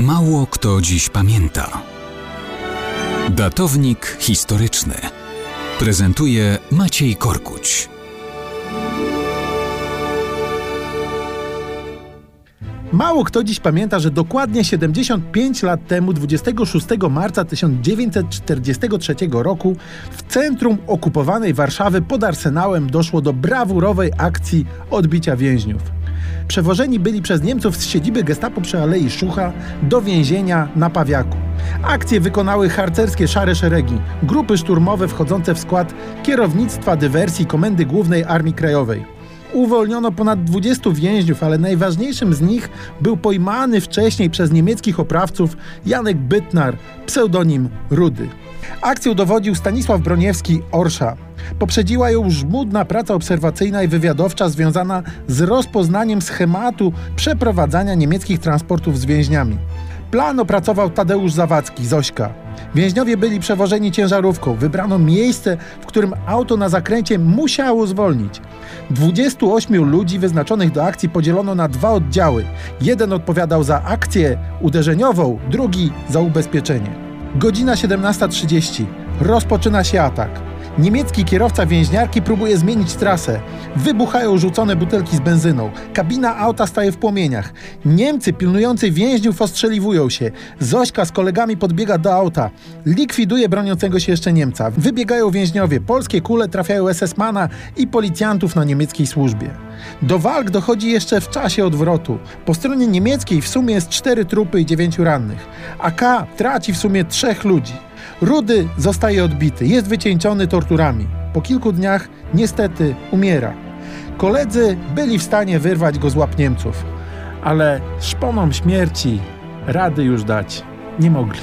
Mało kto dziś pamięta. Datownik historyczny prezentuje Maciej Korkuć. Mało kto dziś pamięta, że dokładnie 75 lat temu, 26 marca 1943 roku, w centrum okupowanej Warszawy pod Arsenałem doszło do brawurowej akcji odbicia więźniów. Przewożeni byli przez Niemców z siedziby gestapo przy Alei Szucha do więzienia na Pawiaku. Akcję wykonały harcerskie szare szeregi, grupy szturmowe wchodzące w skład kierownictwa dywersji Komendy Głównej Armii Krajowej. Uwolniono ponad 20 więźniów, ale najważniejszym z nich był pojmany wcześniej przez niemieckich oprawców Janek Bytnar, pseudonim Rudy. Akcję dowodził Stanisław Broniewski Orsza. Poprzedziła ją żmudna praca obserwacyjna i wywiadowcza związana z rozpoznaniem schematu przeprowadzania niemieckich transportów z więźniami. Plan opracował Tadeusz Zawadzki, Zośka. Więźniowie byli przewożeni ciężarówką. Wybrano miejsce, w którym auto na zakręcie musiało zwolnić. 28 ludzi wyznaczonych do akcji podzielono na dwa oddziały. Jeden odpowiadał za akcję uderzeniową, drugi za ubezpieczenie. Godzina 17.30. Rozpoczyna się atak. Niemiecki kierowca więźniarki próbuje zmienić trasę. Wybuchają rzucone butelki z benzyną. Kabina auta staje w płomieniach. Niemcy pilnujący więźniów ostrzeliwują się. Zośka z kolegami podbiega do auta. Likwiduje broniącego się jeszcze Niemca. Wybiegają więźniowie. Polskie kule trafiają SS-mana i policjantów na niemieckiej służbie. Do walk dochodzi jeszcze w czasie odwrotu. Po stronie niemieckiej w sumie jest cztery trupy i dziewięciu rannych. AK traci w sumie trzech ludzi. Rudy zostaje odbity, jest wycieńczony torturami. Po kilku dniach niestety umiera. Koledzy byli w stanie wyrwać go z łap Niemców, ale szponom śmierci rady już dać nie mogli.